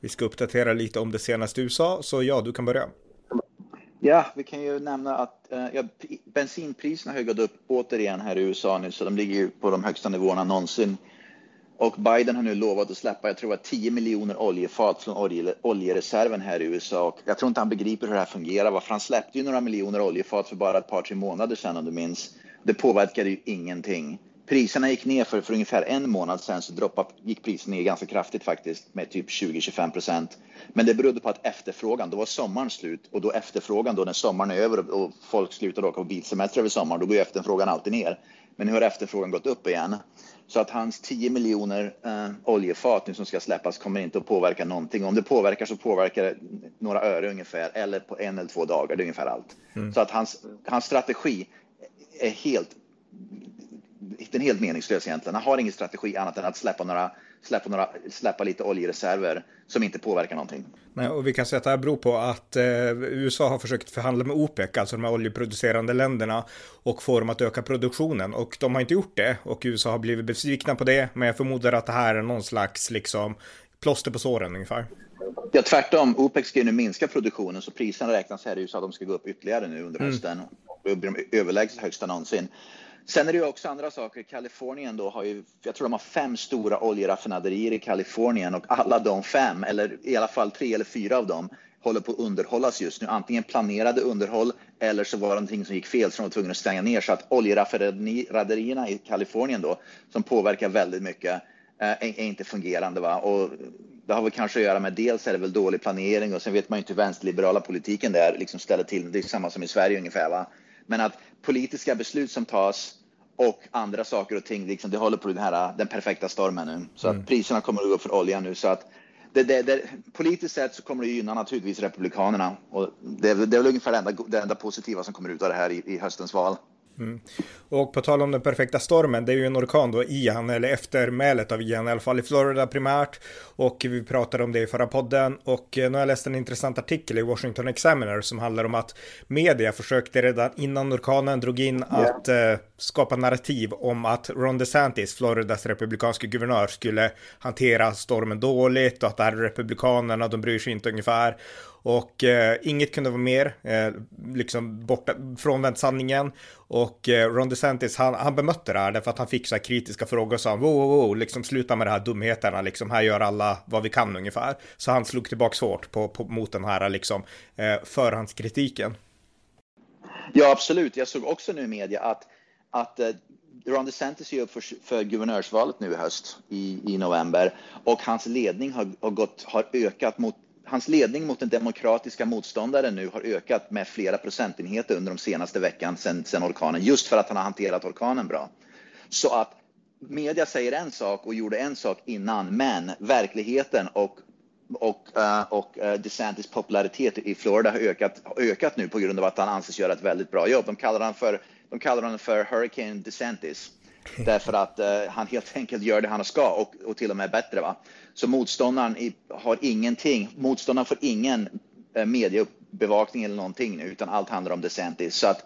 Vi ska uppdatera lite om det senaste USA, så ja, du kan börja. Ja, vi kan ju nämna att eh, ja, bensinpriserna har gått upp återigen här i USA nu, så de ligger på de högsta nivåerna någonsin. Och Biden har nu lovat att släppa, jag tror att 10 miljoner oljefat från olje, oljereserven här i USA. Och jag tror inte han begriper hur det här fungerar. Varför han släppte ju några miljoner oljefat för bara ett par, tre månader sedan om du minns. Det påverkade ju ingenting priserna gick ner för, för ungefär en månad sedan så droppade, gick priserna ner ganska kraftigt faktiskt med typ 20-25 procent. Men det berodde på att efterfrågan, då var sommaren slut och då efterfrågan då när sommaren är över och folk slutar åka på bilsemester över sommaren, då går ju efterfrågan alltid ner. Men nu har efterfrågan gått upp igen. Så att hans 10 miljoner eh, oljefat nu som ska släppas kommer inte att påverka någonting. Om det påverkar så påverkar det några öre ungefär eller på en eller två dagar, det är ungefär allt. Mm. Så att hans, hans strategi är helt den är helt meningslös egentligen. Han har ingen strategi annat än att släppa, några, släppa, några, släppa lite oljereserver som inte påverkar någonting. Nej, och vi kan säga att det här beror på att eh, USA har försökt förhandla med OPEC, alltså de här oljeproducerande länderna, och få dem att öka produktionen. Och de har inte gjort det och USA har blivit besvikna på det. Men jag förmodar att det här är någon slags liksom plåster på såren ungefär. Ja, tvärtom. OPEC ska ju nu minska produktionen så priserna räknas här i USA att de ska gå upp ytterligare nu under mm. hösten. Mm. Och blir de överlägset högsta någonsin. Sen är det ju också andra saker. Kalifornien då har ju, jag tror de har fem stora oljeraffinaderier i Kalifornien och alla de fem, eller i alla fall tre eller fyra av dem, håller på att underhållas just nu. Antingen planerade underhåll eller så var det någonting som gick fel så de var tvungna att stänga ner. Så att oljeraffinaderierna i Kalifornien då, som påverkar väldigt mycket, eh, är, inte fungerande. Va? Och det har väl kanske att göra med dels är det väl dålig planering och sen vet man ju inte hur vänsterliberala politiken där liksom ställer till. Det är samma som i Sverige ungefär. Va? Men att politiska beslut som tas och andra saker och ting, liksom, det håller på den här den perfekta stormen nu. Så mm. att priserna kommer att gå upp för olja nu. Så att det, det, det, politiskt sett så kommer det gynna naturligtvis Republikanerna. Och det, det är väl ungefär det enda, det enda positiva som kommer ut av det här i, i höstens val. Mm. Och på tal om den perfekta stormen, det är ju en orkan då, Ian, eller eftermälet av Ian, i alla fall i Florida primärt. Och vi pratade om det i förra podden. Och eh, nu har jag läst en intressant artikel i Washington Examiner som handlar om att media försökte redan innan orkanen drog in yeah. att eh, skapa narrativ om att Ron DeSantis, Floridas republikanske guvernör, skulle hantera stormen dåligt och att det här är republikanerna, de bryr sig inte ungefär. Och eh, inget kunde vara mer eh, liksom borta, frånvänt sanningen. Och eh, Ron DeSantis, han, han bemötte det här därför att han fick så här kritiska frågor och sa wow, wow, wow, liksom sluta med de här dumheterna, liksom här gör alla vad vi kan ungefär. Så han slog tillbaka hårt på, på, mot den här liksom eh, förhandskritiken. Ja, absolut. Jag såg också nu i media att, att eh, Ron DeSantis är upp för, för guvernörsvalet nu i höst i, i november och hans ledning har, har, gått, har ökat mot hans ledning mot den demokratiska motståndaren nu har ökat med flera procentenheter under de senaste veckan sedan, sedan orkanen, just för att han har hanterat orkanen bra. Så att media säger en sak och gjorde en sak innan, men verkligheten och och, eh, och eh, DeSantis popularitet i Florida har ökat, har ökat nu på grund av att han anses göra ett väldigt bra jobb. De kallar honom för, de kallar honom för Hurricane DeSantis därför att uh, han helt enkelt gör det han ska och, och till och med bättre. Va? Så motståndaren har ingenting, motståndaren får ingen uh, mediebevakning eller någonting nu, utan allt handlar om DeSantis. Så att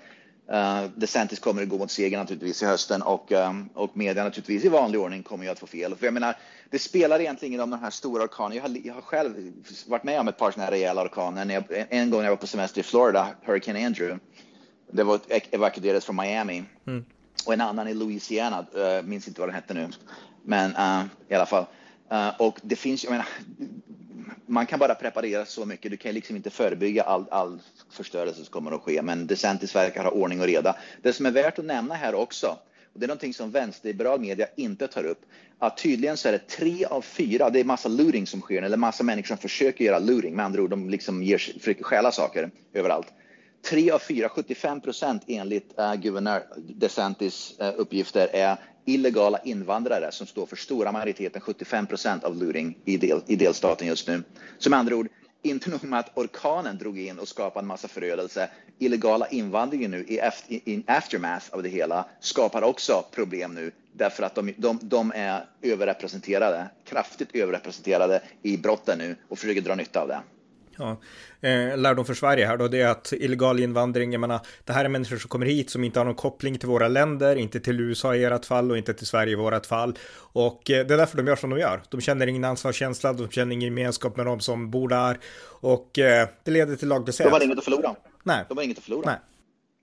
uh, DeSantis kommer att gå mot seger naturligtvis i hösten och, um, och media naturligtvis i vanlig ordning kommer ju att få fel. För jag menar, det spelar egentligen ingen om de här stora orkanerna. Jag har, jag har själv varit med om ett par sådana här rejäla orkaner. en gång när jag var på semester i Florida, Hurricane Andrew, det var evakuerades från Miami. Mm och en annan i Louisiana, uh, minns inte vad den hette nu, men uh, i alla fall. Uh, och det finns, jag menar, man kan bara preparera så mycket. Du kan liksom inte förebygga all, all förstörelse som kommer att ske, men DeSantis verkar ha ordning och reda. Det som är värt att nämna här också, och det är någonting som vänsterliberal media inte tar upp, att tydligen så är det tre av fyra, det är massa looting som sker, eller massa människor som försöker göra looting, med andra ord, de liksom ger, försöker stjäla saker överallt tre av fyra, 75 procent enligt eh, uh, guvernör DeSantis uh, uppgifter är illegala invandrare som står för stora majoriteten, 75 procent av looting i, del, i delstaten just nu. Som andra ord, inte nog med att orkanen drog in och skapade en massa förödelse. Illegala invandringen nu i, i aftermath av det hela skapar också problem nu därför att de, de, de är överrepresenterade, kraftigt överrepresenterade i brotten nu och försöker dra nytta av det. Ja, eh, lärdom för Sverige här då, det är att illegal invandring, jag menar, det här är människor som kommer hit som inte har någon koppling till våra länder, inte till USA i ert fall och inte till Sverige i vårat fall. Och eh, det är därför de gör som de gör. De känner ingen ansvarskänsla, de känner ingen gemenskap med de som bor där och eh, det leder till laglöshet. De har inget att förlora. Nej. De har inget att förlora. Nej.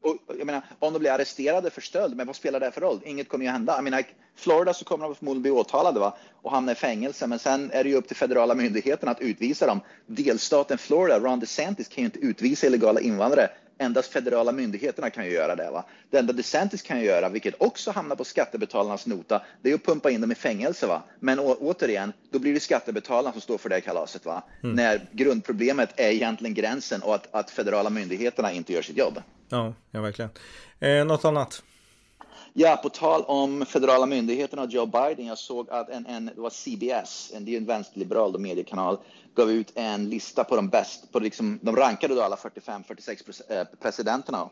Och jag menar, om de blir arresterade för stöld, men vad spelar det för roll? Inget kommer ju hända. Jag menar, Florida så kommer de förmodligen bli åtalade va? och hamna i fängelse, men sen är det ju upp till federala myndigheterna att utvisa dem. Delstaten Florida, Ron DeSantis, kan ju inte utvisa illegala invandrare. Endast federala myndigheterna kan ju göra det. Va? Det enda DeSantis kan göra, vilket också hamnar på skattebetalarnas nota, det är att pumpa in dem i fängelse. Va? Men återigen, då blir det skattebetalarna som står för det kalaset. Va? Mm. När grundproblemet är egentligen gränsen och att, att federala myndigheterna inte gör sitt jobb. Ja, ja verkligen. Eh, något annat? Ja, på tal om federala myndigheterna och Joe Biden. Jag såg att en, en, det var CBS, en, det är en vänsterliberal mediekanal, gav ut en lista på de bäst, på liksom, de rankade då alla 45-46 eh, presidenterna.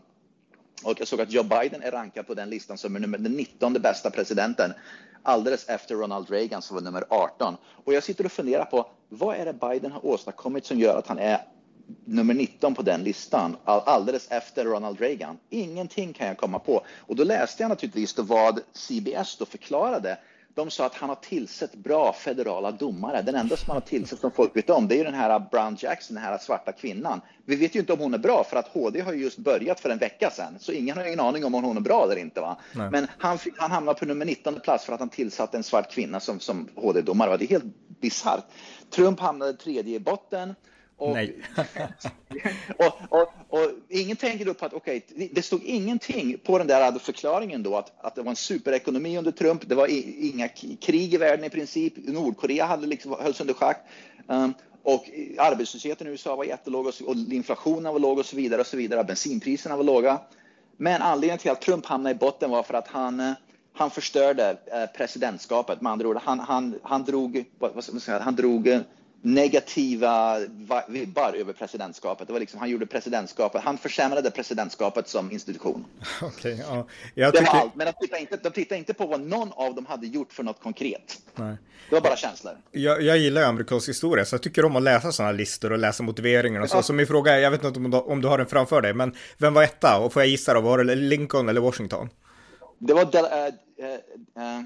Och jag såg att Joe Biden är rankad på den listan som är nummer, den 19 bästa presidenten, alldeles efter Ronald Reagan som var nummer 18. Och jag sitter och funderar på vad är det Biden har åstadkommit som gör att han är nummer 19 på den listan alldeles efter Ronald Reagan. Ingenting kan jag komma på. Och då läste jag naturligtvis då vad CBS då förklarade. De sa att han har tillsett bra federala domare. Den enda som han har tillsett som folk vet om, det är den här Brown Jackson, den här svarta kvinnan. Vi vet ju inte om hon är bra för att HD har just börjat för en vecka sedan, så ingen har ingen aning om om hon är bra eller inte. Va? Men han, han hamnar på nummer 19 plats för att han tillsatte en svart kvinna som, som HD-domare. Det är helt bisarrt. Trump hamnade tredje i botten. Och, Nej. och, och, och, ingen tänker då på att okej, okay, det stod ingenting på den där förklaringen då att, att det var en superekonomi under Trump. Det var i, inga krig i världen i princip. Nordkorea hade liksom, hölls under schack. Um, och arbetslösheten i USA var jättelåg och, och inflationen var låg och så vidare och så vidare. Bensinpriserna var låga. Men anledningen till att Trump hamnade i botten var för att han eh, han förstörde eh, presidentskapet. Med andra ord, han, han, han drog, vad ska man säga, han drog eh, negativa vibbar över presidentskapet. Det var liksom, han gjorde presidentskapet, han försämrade presidentskapet som institution. Okay, ja. Jag det var allt, men de tittade, inte, de tittade inte på vad någon av dem hade gjort för något konkret. Nej. Det var bara känslor. Jag, jag gillar amerikansk historia, så jag tycker om att läsa sådana listor och läsa motiveringar och så. Ja. Så min fråga är, jag vet inte om du, om du har den framför dig, men vem var etta? Och får jag gissa då, var det Lincoln eller Washington? Det var Del, uh, uh, uh,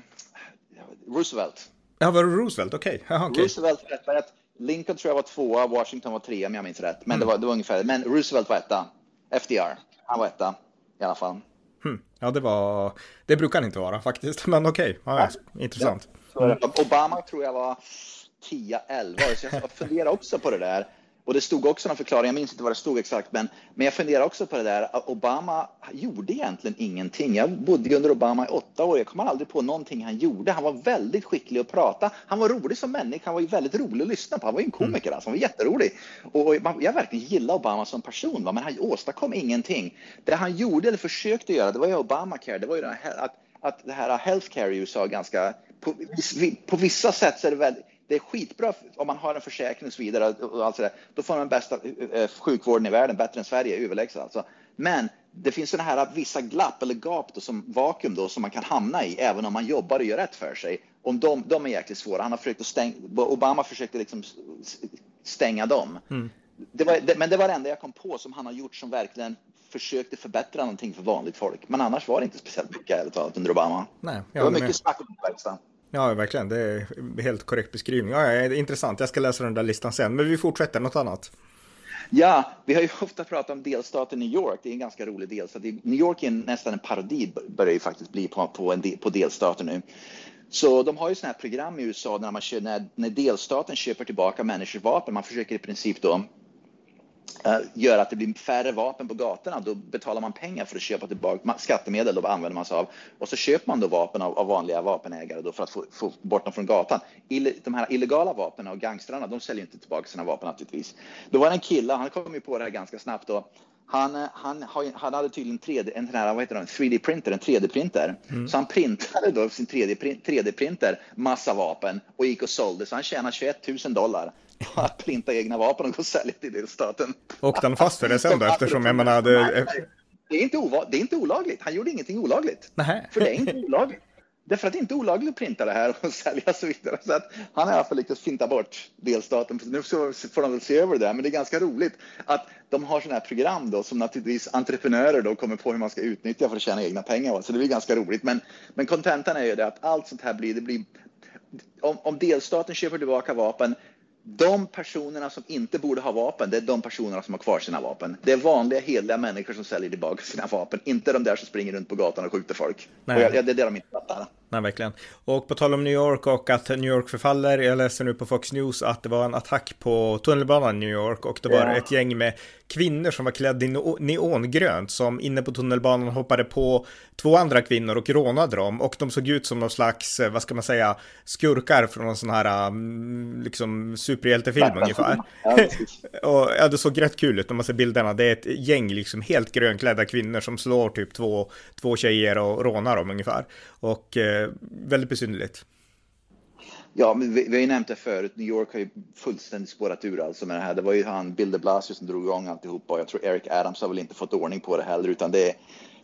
Roosevelt. Ja, var det Roosevelt? Okej. Okay. okay. Roosevelt var etta. Lincoln tror jag var tvåa, Washington var trea om jag minns rätt. Men mm. det, var, det var ungefär, men Roosevelt var etta. FDR, han var etta i alla fall. Hmm. Ja, det var, det brukar han inte vara faktiskt, men okej, okay. ja, ja. intressant. Ja. Obama tror jag var 10-11, så jag funderar också på det där. Och det stod också någon förklaring, jag minns inte vad det stod exakt, men, men jag funderar också på det där. Obama gjorde egentligen ingenting. Jag bodde under Obama i åtta år. Jag kommer aldrig på någonting han gjorde. Han var väldigt skicklig att prata. Han var rolig som människa. Han var väldigt rolig att lyssna på. Han var en komiker. Mm. Alltså. Han var jätterolig. Och jag verkligen gillar Obama som person, men han åstadkom ingenting. Det han gjorde eller försökte göra, det var ju Obamacare. Det var ju att, att det här healthcare i USA ganska på, på vissa sätt så är det väldigt det är skitbra om man har en försäkring och så vidare. Och allt så där. Då får man bästa eh, sjukvården i världen, bättre än Sverige, överlägset alltså. Men det finns sådana här vissa glapp eller gap då, som vakuum då, som man kan hamna i även om man jobbar och gör rätt för sig. Om de, de är jäkligt svåra. Han har försökt att stänga, Obama försökte liksom stänga dem. Mm. Det var, det, men det var det enda jag kom på som han har gjort som verkligen försökte förbättra någonting för vanligt folk. Men annars var det inte speciellt mycket ärligt talat under Obama. Nej, det var mycket med. snack om verkstad. Ja, verkligen. Det är helt korrekt beskrivning. Ja, ja, intressant. Jag ska läsa den där listan sen. Men vi fortsätter. Något annat? Ja, vi har ju ofta pratat om delstaten New York. Det är en ganska rolig delstat. New York är nästan en parodi, börjar ju faktiskt bli på, på, en del, på delstaten nu. Så de har ju sådana här program i USA när, man när, när delstaten köper tillbaka människors vapen. Man försöker i princip då Eh, gör att det blir färre vapen på gatorna, då betalar man pengar för att köpa tillbaka skattemedel, då använder man sig av. Och så köper man då vapen av, av vanliga vapenägare då för att få, få, bort dem från gatan. Ille, de här illegala vapnen och gangstrarna, de säljer inte tillbaka sina vapen naturligtvis. Då var det en kille, han kom ju på det här ganska snabbt då han, han, han hade tydligen 3D, en, här, vad heter det, 3D-printer, en 3D-printer. Mm. Så han printade då sin 3D-printer massa vapen och gick och sålde. Så han tjänade 21 000 dollar på att printa egna vapen och gå och sälja till delstaten. Åkte han fast för det sen då? Eftersom jag menar... Det, det, är inte det är inte olagligt. Han gjorde ingenting olagligt. Nej. För det är inte olagligt. Därför att det är inte olagligt att printa det här och sälja och så vidare. Så att han har i alla fall lyckats finta bort delstaten. Nu får de väl se över det där, men det är ganska roligt att de har sådana här program då som naturligtvis entreprenörer då kommer på hur man ska utnyttja för att tjäna egna pengar. Så det blir ganska roligt. Men, men kontentan är ju det att allt sånt här blir, det blir om, om delstaten köper tillbaka vapen de personerna som inte borde ha vapen, det är de personerna som har kvar sina vapen. Det är vanliga hederliga människor som säljer tillbaka sina vapen, inte de där som springer runt på gatan och skjuter folk. Och jag, det är det de inte fattar. Nej, verkligen. Och på tal om New York och att New York förfaller, jag läser nu på Fox News att det var en attack på tunnelbanan i New York och det var ja. ett gäng med kvinnor som var klädda i neongrönt som inne på tunnelbanan hoppade på två andra kvinnor och rånade dem och de såg ut som någon slags, eh, vad ska man säga, skurkar från en sån här mm, liksom superhjältefilm ungefär. Ja, och ja, det såg rätt kul ut när man ser bilderna. Det är ett gäng liksom helt grönklädda kvinnor som slår typ två, två tjejer och rånar dem ungefär. Och eh, väldigt besynnerligt. Ja, men vi, vi har ju nämnt det förut. New York har ju fullständigt spårat ur alltså med det här. Det var ju han Bill de Blasio som drog igång alltihopa och jag tror Eric Adams har väl inte fått ordning på det heller utan det,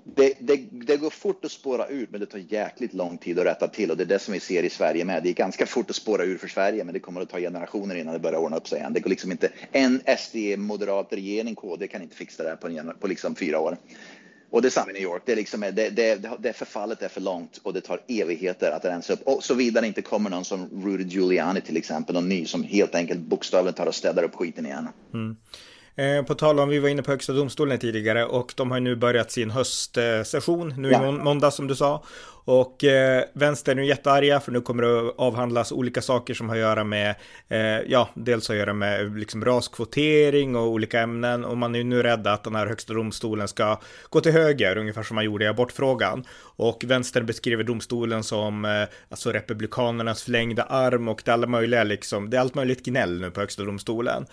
det, det, det, går fort att spåra ur, men det tar jäkligt lång tid att rätta till och det är det som vi ser i Sverige med. Det är ganska fort att spåra ur för Sverige men det kommer att ta generationer innan det börjar ordna upp sig igen. Det går liksom inte, en SD moderat regering, KD kan inte fixa det här på, en, på liksom fyra år. Och det är samma i New York. Det, är liksom, det, det, det förfallet är för långt och det tar evigheter att rensa upp. Och såvida det inte kommer någon som Rudy Giuliani till exempel, någon ny som helt enkelt bokstavligen tar och städar upp skiten igen. Mm. Eh, på tal om, vi var inne på Högsta domstolen tidigare och de har nu börjat sin höstsession nu ja. i måndag som du sa. Och eh, vänstern är jättearga för nu kommer det att avhandlas olika saker som har att göra med, eh, ja, dels har att göra med liksom raskvotering och olika ämnen och man är nu rädd att den här högsta domstolen ska gå till höger, ungefär som man gjorde i abortfrågan. Och vänstern beskriver domstolen som eh, alltså republikanernas förlängda arm och det är alla möjliga liksom, det är allt möjligt gnäll nu på högsta domstolen.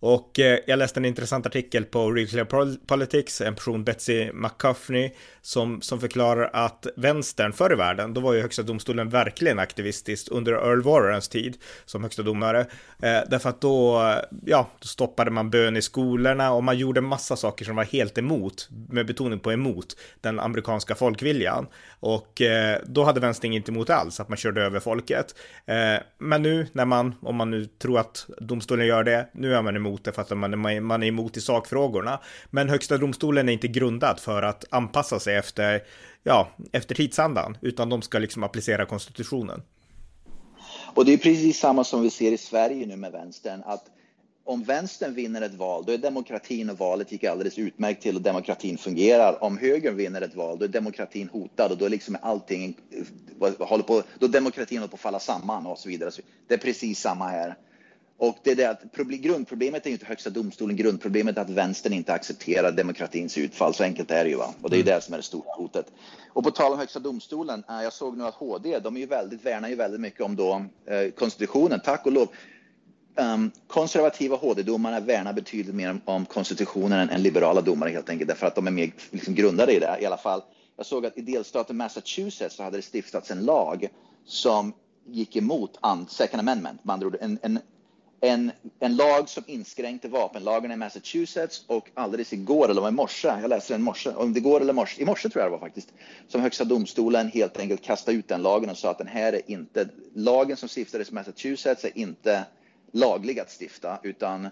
Och eh, jag läste en intressant artikel på Real Politics, en person, Betsy McCuffney, som, som förklarar att vänstern förr i världen, då var ju högsta domstolen verkligen aktivistiskt under Earl Warrens tid som högsta domare. Eh, därför att då, ja, då stoppade man bön i skolorna och man gjorde massa saker som var helt emot, med betoning på emot, den amerikanska folkviljan. Och eh, då hade vänstern inte emot alls, att man körde över folket. Eh, men nu, när man, om man nu tror att domstolen gör det, nu är man emot det för att man är, man är emot i sakfrågorna. Men högsta domstolen är inte grundad för att anpassa sig efter, ja, efter tidsandan, utan de ska liksom applicera konstitutionen. Och det är precis samma som vi ser i Sverige nu med vänstern, att om vänstern vinner ett val, då är demokratin och valet gick alldeles utmärkt till och demokratin fungerar. Om högern vinner ett val, då är demokratin hotad och då är liksom allting, eh, håller på, då demokratin håller på att falla samman och så vidare. Det är precis samma här. Och det är det att grundproblemet är inte högsta domstolen, grundproblemet är att vänstern inte accepterar demokratins utfall. Så enkelt är det ju. Va? Och det är mm. det som är det stora hotet. Och på tal om högsta domstolen, eh, jag såg nu att HD, de är ju väldigt, värnar ju väldigt mycket om då, eh, konstitutionen, tack och lov. Um, konservativa HD-domarna värnar betydligt mer om konstitutionen än, än, liberala domare helt enkelt, därför att de är mer liksom, grundade i det i alla fall. Jag såg att i delstaten Massachusetts så hade det stiftats en lag som gick emot Second Amendment, med andra ord en, en en, en lag som inskränkte vapenlagen i Massachusetts och alldeles igår, eller var i morse, jag läste den i morse, om det går eller morse, i morse tror jag det var faktiskt, som högsta domstolen helt enkelt kastade ut den lagen och sa att den här är inte, lagen som stiftades i Massachusetts är inte laglig att stifta utan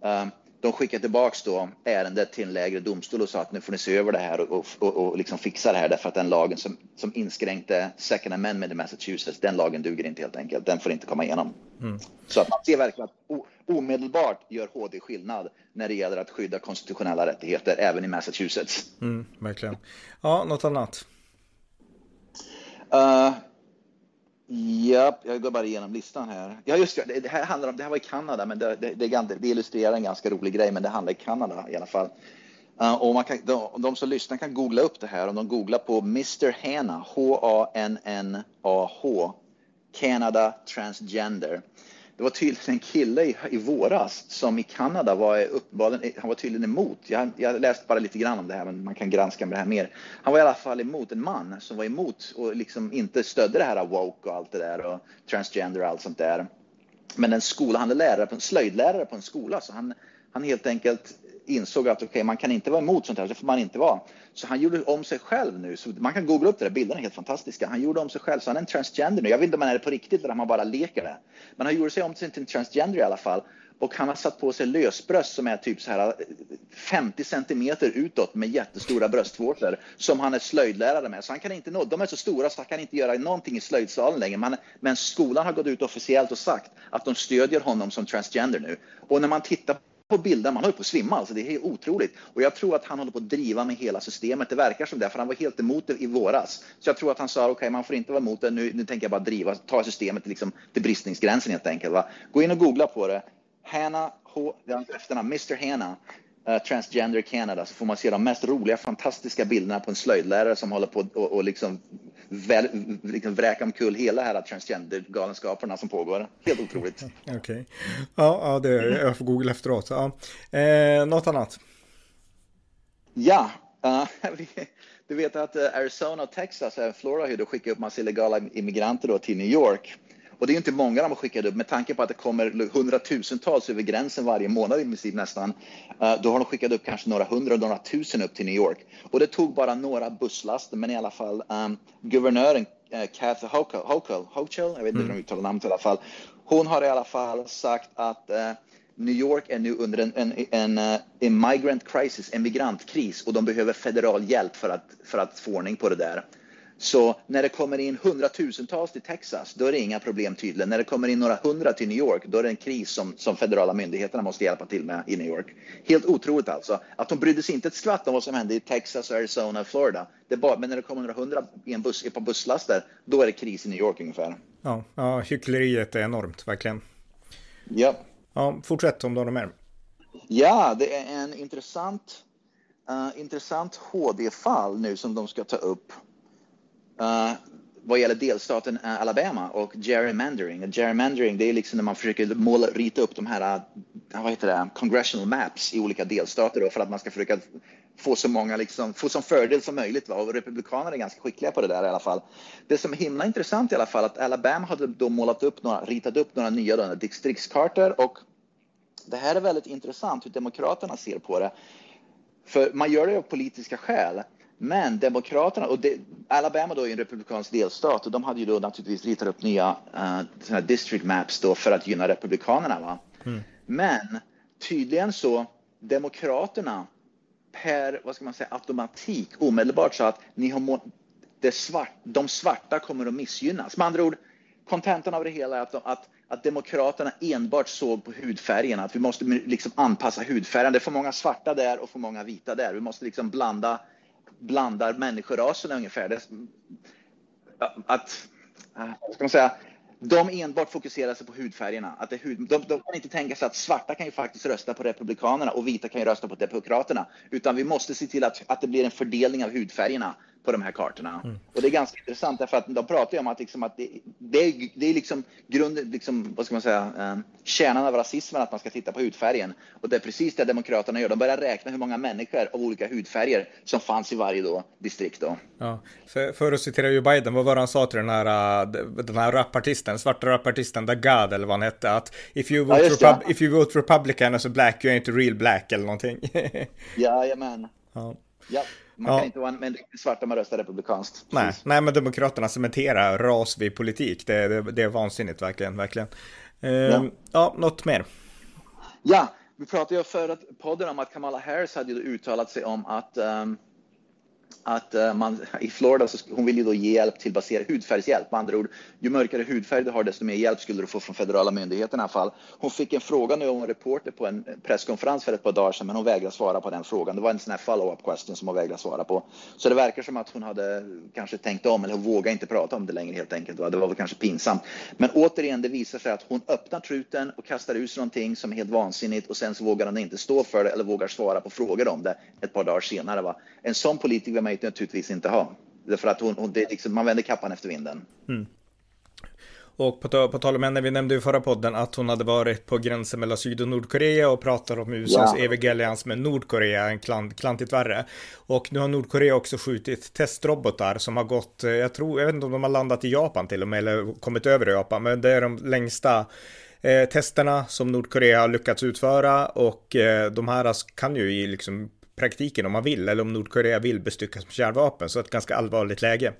um, de skickade tillbaks då ärendet till en lägre domstol och sa att nu får ni se över det här och, och, och liksom fixa det här därför att den lagen som, som inskränkte second amendment i Massachusetts, den lagen duger inte helt enkelt. Den får inte komma igenom. Mm. Så att man ser verkligen att omedelbart gör HD skillnad när det gäller att skydda konstitutionella rättigheter även i Massachusetts. Mm, verkligen. Ja, något annat? Uh, Ja, jag går bara igenom listan här. Ja, just det. Det här handlar om, det här var i Kanada, men det, det, det, det illustrerar en ganska rolig grej, men det handlar i Kanada i alla fall. Uh, och man kan, de, de, som lyssnar kan googla upp det här. Om de googlar på Mr Hanna, H-A-N-N-A-H, Canada Transgender. det var tydligen en kille i, i våras som i Kanada var uppenbarligen, eh, han var tydligen emot. Jag, jag läste bara lite grann om det här, men man kan granska med det här mer. Han var i alla fall emot en man som var emot och liksom inte stödde det här woke och allt det där och transgender och allt sånt där. Men en skola, han är lärare på en slöjdlärare på en skola, så han, han helt enkelt insåg att okay, man kan inte vara emot sånt här, det får man inte vara. Så han gjorde om sig själv nu. Så man kan googla upp det där, bilderna är helt fantastiska. Han gjorde om sig själv, så han är en transgender nu. Jag vet inte om han är det på riktigt eller om han bara leker det. Men han gjorde sig om sig till en transgender i alla fall. Och han har satt på sig lösbröst som är typ så här eh, 50 centimeter utåt med jättestora bröstvårtor som han är slöjdlärare med. Så han kan inte nå, de är så stora så han kan inte göra någonting i slöjdsalen längre. Men, men skolan har gått ut officiellt och sagt att de stödjer honom som transgender nu. Och när man tittar på bilder, man håller på att svimma alltså. Det är otroligt. Och jag tror att han håller på att driva med hela systemet. Det verkar som det, för han var helt emot det i våras. Så jag tror att han sa, okej, okay, man får inte vara emot det. Nu, nu tänker jag bara driva, ta systemet till, liksom, till bristningsgränsen helt enkelt. Va? Gå in och googla på det. Hanna, H, efternamn, Mr Hanna, Transgender Canada, så får man se de mest roliga, fantastiska bilderna på en slöjdlärare som håller på och, och liksom, väl, liksom vräka omkull hela här transgender-galenskaperna som pågår. Helt otroligt. Okej. Okay. Ja, ja det, jag får googla efteråt. Ja. Eh, något annat? Ja, uh, du vet att uh, Arizona och Texas, Florida, har skickat upp massa illegala immigranter då till New York. Och det är inte många de har skickat upp med tanke på att det kommer hundratusentals över gränsen varje månad i princip nästan. Uh, då har de skickat upp kanske några hundra, några tusen upp till New York. Och det tog bara några busslaster, men i alla fall um, guvernören uh, Kathy Hochul, Hochul, Hochul, jag vet inte hur de uttalar namnet i alla fall. Hon har i alla fall sagt att uh, New York är nu under en, en, en, en migrant crisis, en migrantkris och de behöver federal hjälp för att, för att få ordning på det där. Så när det kommer in hundratusentals till Texas, då är det inga problem tydligen. När det kommer in några hundra till New York, då är det en kris som, som federala myndigheterna måste hjälpa till med i New York. Helt otroligt alltså. Att de brydde sig inte ett skvatt om vad som hände i Texas, Arizona och Florida. Det bara, men när det kommer några hundra i en buss, ett par busslaster, då är det kris i New York ungefär. Ja, ja hyckleriet är enormt, verkligen. Ja. Ja, fortsätt om du har något mer. Ja, det är en intressant, uh, intressant HD-fall nu som de ska ta upp. Uh, vad gäller delstaten uh, Alabama och gerrymandering. Gerrymandering det är liksom när man försöker måla, rita upp de här uh, vad heter det, congressional maps i olika delstater då, för att man ska försöka få så många, liksom, få som fördel som möjligt. Va? Och republikanerna är ganska skickliga på det där i alla fall. Det som är himla intressant i alla fall att Alabama hade då målat upp några, ritat upp några nya då, distriktskartor och det här är väldigt intressant hur Demokraterna ser på det. För man gör det av politiska skäl. Men Demokraterna, och det, Alabama då är en republikansk delstat och de hade ju då naturligtvis ritat upp nya uh, district maps då för att gynna Republikanerna. Va? Mm. Men tydligen så, Demokraterna per vad ska man säga, automatik omedelbart sa att ni har det svart, de svarta kommer att missgynnas. Med andra ord, kontentan av det hela är att, att, att Demokraterna enbart såg på hudfärgen, att vi måste liksom anpassa hudfärgen. Det är för många svarta där och för många vita där. Vi måste liksom blanda blandar människoraserna ungefär. Det, att, äh, vad ska man säga, de enbart fokuserar sig på hudfärgerna. Att det hud, de, de, kan inte tänka sig att svarta kan ju faktiskt rösta på Republikanerna och vita kan ju rösta på Demokraterna. Utan vi måste se till att, att det blir en fördelning av hudfärgerna på de här kartorna. Mm. Och det är ganska intressant därför att de pratar ju om att, liksom att det, det, är, det är liksom grunden, liksom, vad ska man säga, eh, kärnan av rasismen att man ska titta på hudfärgen. Och det är precis det Demokraterna gör. De börjar räkna hur många människor av olika hudfärger som fanns i varje då, distrikt. Då. Ja, för, att citera ju Biden, vad var det han sa till den här, äh, den här rapartisten, svarta rapartisten, The God eller vad han hette, att if you vote, ja, Repub if you vote Republican as a black you ain't a real black eller någonting. Jajamän. Ja. ja. Man ja. kan inte vara en, svart om man röstar republikanskt. Nej, nej, men Demokraterna cementerar ras vid politik. Det, det, det är vansinnigt verkligen. verkligen. Uh, ja. ja, något mer? Ja, vi pratade ju förra podden om att Kamala Harris hade uttalat sig om att um, att eh, man i Florida, så, hon vill ju då ge hjälp till baserad hudfärgshjälp. Med andra ord, ju mörkare hudfärg du har, desto mer hjälp skulle du få från federala myndigheterna i alla fall. Hon fick en fråga nu om en reporter på en presskonferens för ett par dagar sedan, men hon vägrade svara på den frågan. Det var en sån här follow-up question som hon vägrade svara på. Så det verkar som att hon hade kanske tänkt om, eller hon vågade inte prata om det längre helt enkelt. Va? Det var väl kanske pinsamt. Men återigen, det visar sig att hon öppnar truten och kastar ut någonting som är helt vansinnigt och sen så vågar hon inte stå för det eller vågar svara på frågor om det ett par dagar senare. Va? En sån politiker man naturligtvis inte ha. Därför att hon, hon det liksom, man vänder kappan efter vinden. Mm. Och på, på tal om henne, vi nämnde i förra podden att hon hade varit på gränsen mellan Syd och Nordkorea och pratar om USAs ja. eviga allians med Nordkorea, en klant, klantigt värre. Och nu har Nordkorea också skjutit testrobotar som har gått, eh, jag tror, jag vet inte om de har landat i Japan till och med, eller kommit över Japan, men det är de längsta eh, testerna som Nordkorea har lyckats utföra och eh, de här kan ju i liksom praktiken om man vill, eller om Nordkorea vill bestyckas med kärnvapen, så ett ganska allvarligt läge.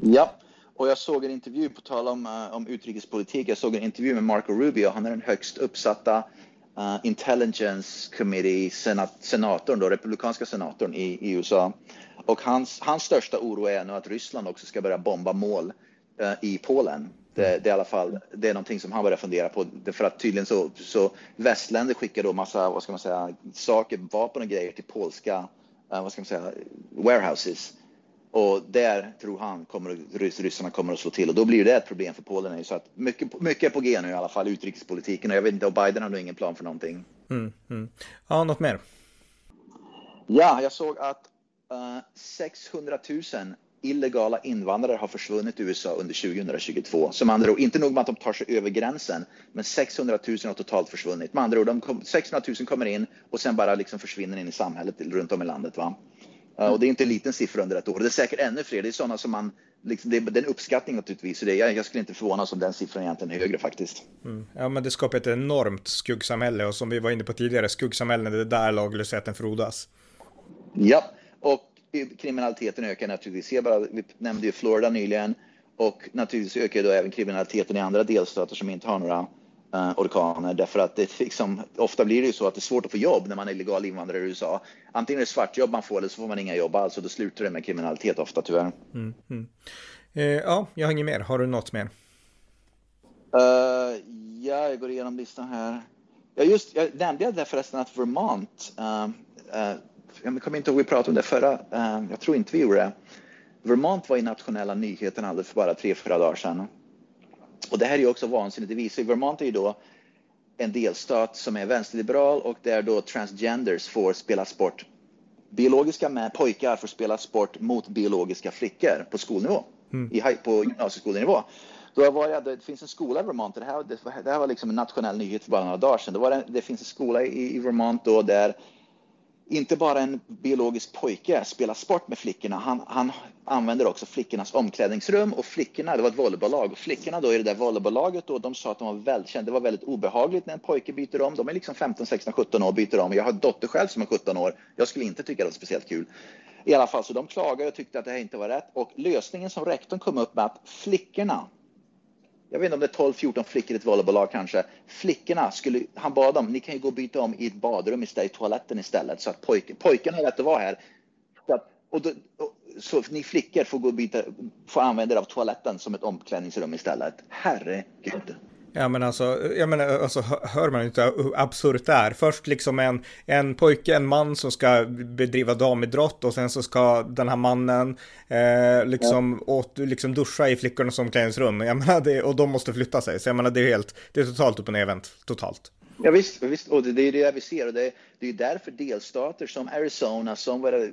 Ja, och jag såg en intervju, på tal om, eh, om utrikespolitik, jag såg en intervju med Marco Rubio, han är den högst uppsatta uh, Intelligence Committee senat, senatorn, då, republikanska senatorn i, i, USA. Och hans, hans största oro är nu att Ryssland också ska börja bomba mål uh, i Polen. Det, det, är i alla fall det är någonting som han börjar fundera på. För att tydligen så, så västländer skickar då massa, vad ska man säga, saker, vapen och grejer till polska, vad ska man säga, warehouses och där tror han kommer ryssarna kommer att slå till och då blir det ett problem för Polen. Så att mycket, mycket är på G nu i alla fall, utrikespolitiken. Och jag vet inte, och Biden har nog ingen plan för någonting. Mm, mm. Ja, något mer? Ja, jag såg att uh, 600 000 illegala invandrare har försvunnit i USA under 2022. Som andra ord, inte nog med att de tar sig över gränsen, men 600 000 har totalt försvunnit. Med andra ord, de kom, 600 000 kommer in och sen bara liksom försvinner in i samhället runt om i landet. Va? Och det är inte en liten siffra under ett år. Det är säkert ännu fler. Det är sådana som man, liksom, det är en uppskattning naturligtvis. Så det, jag, jag skulle inte förvånas om den siffran egentligen är högre faktiskt. Mm. Ja, men det skapar ett enormt skuggsamhälle och som vi var inne på tidigare, skuggsamhällen, det är där laglösheten frodas. Ja, och kriminaliteten ökar naturligtvis. Jag bara, vi nämnde ju Florida nyligen och naturligtvis ökar då även kriminaliteten i andra delstater som inte har några uh, orkaner därför att det liksom, ofta blir det ju så att det är svårt att få jobb när man är illegal invandrare i USA. Antingen är det svartjobb man får eller så får man inga jobb alls och då slutar det med kriminalitet ofta tyvärr. Mm, mm. Eh, ja, jag har inget mer. Har du något mer? Uh, ja, jag går igenom listan här. Ja, just, jag nämnde det förresten att Vermont, uh, uh, jag kommer inte ihåg vi pratade om det förra, jag tror inte vi gjorde det. Vermont var i nationella nyheterna alldeles för bara tre, fyra dagar sedan. Och det här är ju också vansinnigt. Det visar Vermont är ju då en delstat som är vänsterliberal och där då transgenders får spela sport. Biologiska med pojkar får spela sport mot biologiska flickor på skolnivå, mm. i, på gymnasieskolenivå. Då var jag, det finns en skola i Vermont, det här, det, det här var liksom en nationell nyhet för bara några dagar sedan. Det, var det, det finns en skola i, i Vermont då där inte bara en biologisk pojke spelar sport med flickorna, han, han använder också flickornas omklädningsrum och flickorna, det var ett volleybolag. och flickorna då i det där volleybollaget då, de sa att de var välkända. det var väldigt obehagligt när en pojke byter om. De är liksom 15, 16, 17 år och byter om. Jag har en dotter själv som är 17 år. Jag skulle inte tycka det var speciellt kul. I alla fall, så de klagade och tyckte att det här inte var rätt. Och lösningen som rektorn kom upp med att flickorna jag vet inte om det är 12, 14 flickor i ett volleybolllag kanske. Flickorna skulle, han bad dem, ni kan ju gå och byta om i ett badrum istället, i toaletten istället, så att pojken, pojken har rätt att vara här. Så, att, och då, och, så ni flickor får gå och byta, får använda er av toaletten som ett omklädningsrum istället. Herregud. Ja men alltså, jag menar, alltså hör man inte hur absurt det är? Först liksom en, en pojke, en man som ska bedriva damidrott och sen så ska den här mannen eh, liksom, ja. åt, liksom duscha i flickornas omklädningsrum. Jag menar, det, och de måste flytta sig. Så jag menar, det är helt, det är totalt upp och nervänt, totalt. Ja, visst, visst, och det, är det vi ser. Och det, det är därför delstater som Arizona, som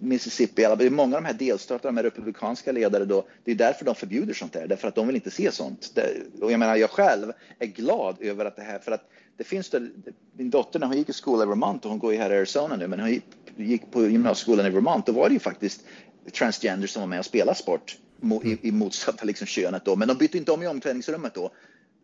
Mississippi, alla, det är många av de här delstaterna med republikanska ledare då, det är därför de förbjuder sånt där, därför att de vill inte se sånt. Det, och jag menar, jag själv är glad över att det här, för att det finns det, min dotter när hon gick i skolan i Vermont och hon går ju här i Arizona nu, men hon gick på gymnasieskolan i Vermont, då var det ju faktiskt transgender som var med och spelade sport i, i motsatta liksom könet då, men de bytte inte om i omklädningsrummet då,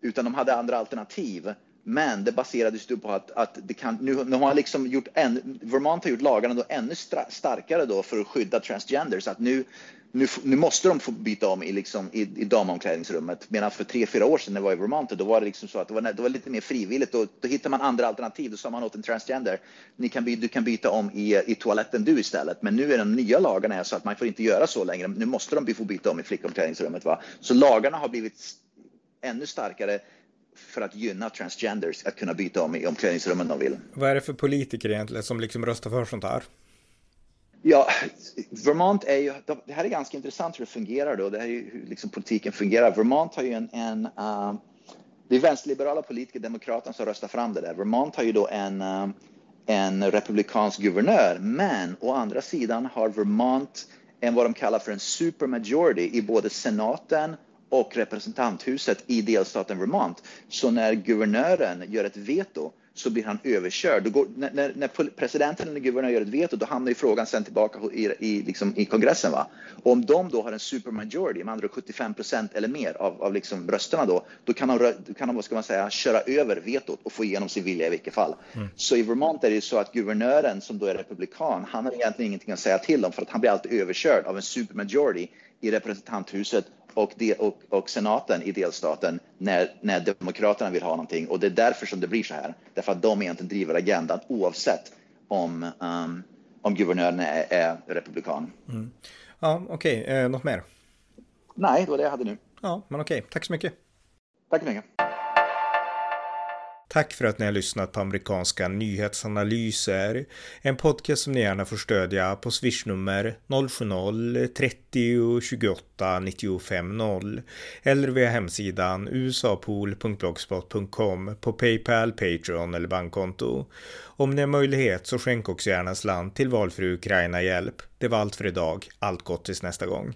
utan de hade andra alternativ men det baserades på att, att det kan, nu, nu har liksom gjort en, Vermont har gjort lagarna då ännu starkare då för att skydda transgenders. Att nu, nu, nu måste de få byta om i, liksom, i, i damomklädningsrummet. Medan för tre, fyra år sedan när jag var i Vermont, då var det liksom så att det var, det var lite mer frivilligt. Då, då hittade man andra alternativ. Då sa man åt en transgender, Ni kan by, du kan byta om i, i toaletten du istället. Men nu är de nya lagarna så att man får inte göra så längre. Nu måste de få byta om i flickomklädningsrummet. Va? Så lagarna har blivit ännu starkare för att gynna transgenders att kunna byta om i omklädningsrummen om de vill. Vad är det för politiker egentligen som liksom röstar för sånt här? Ja, Vermont är ju, det här är ganska intressant hur det fungerar då. Det här är ju hur liksom politiken fungerar. Vermont har ju en, en uh, det är vänsterliberala politiker, demokraterna som röstar fram det där. Vermont har ju då en, uh, en republikansk guvernör, men å andra sidan har Vermont en vad de kallar för en supermajority i både senaten och representanthuset i delstaten Vermont. Så när guvernören gör ett veto så blir han överkörd. Går, när, när, presidenten eller guvernören gör ett veto, då hamnar ju frågan sen tillbaka i, i, liksom, i kongressen. Va? Och om de då har en supermajority, med andra 75 procent eller mer av, av liksom rösterna då, då kan de, då kan de vad ska man säga, köra över vetot och få igenom sin vilja i vilket fall. Mm. Så i Vermont är det så att guvernören som då är republikan, han har egentligen ingenting att säga till om för att han blir alltid överkörd av en supermajority i representanthuset och, de, och, och, senaten i delstaten när, när demokraterna vill ha någonting. Och det är därför som det blir så här. Därför att de egentligen driver agendan oavsett om, um, om guvernören är, är republikan. Mm. Ja, okej. Okay. Eh, något mer? Nej, det var det jag hade nu. Ja, men okej. Okay. Tack så mycket. Tack så mycket. Tack för att ni har lyssnat på amerikanska nyhetsanalyser. En podcast som ni gärna får stödja på swishnummer 070-30 28 95 0 eller via hemsidan usapool.blogspot.com på Paypal, Patreon eller bankkonto. Om ni har möjlighet så skänk också gärna slant till valfri Ukraina-hjälp. Det var allt för idag. Allt gott tills nästa gång.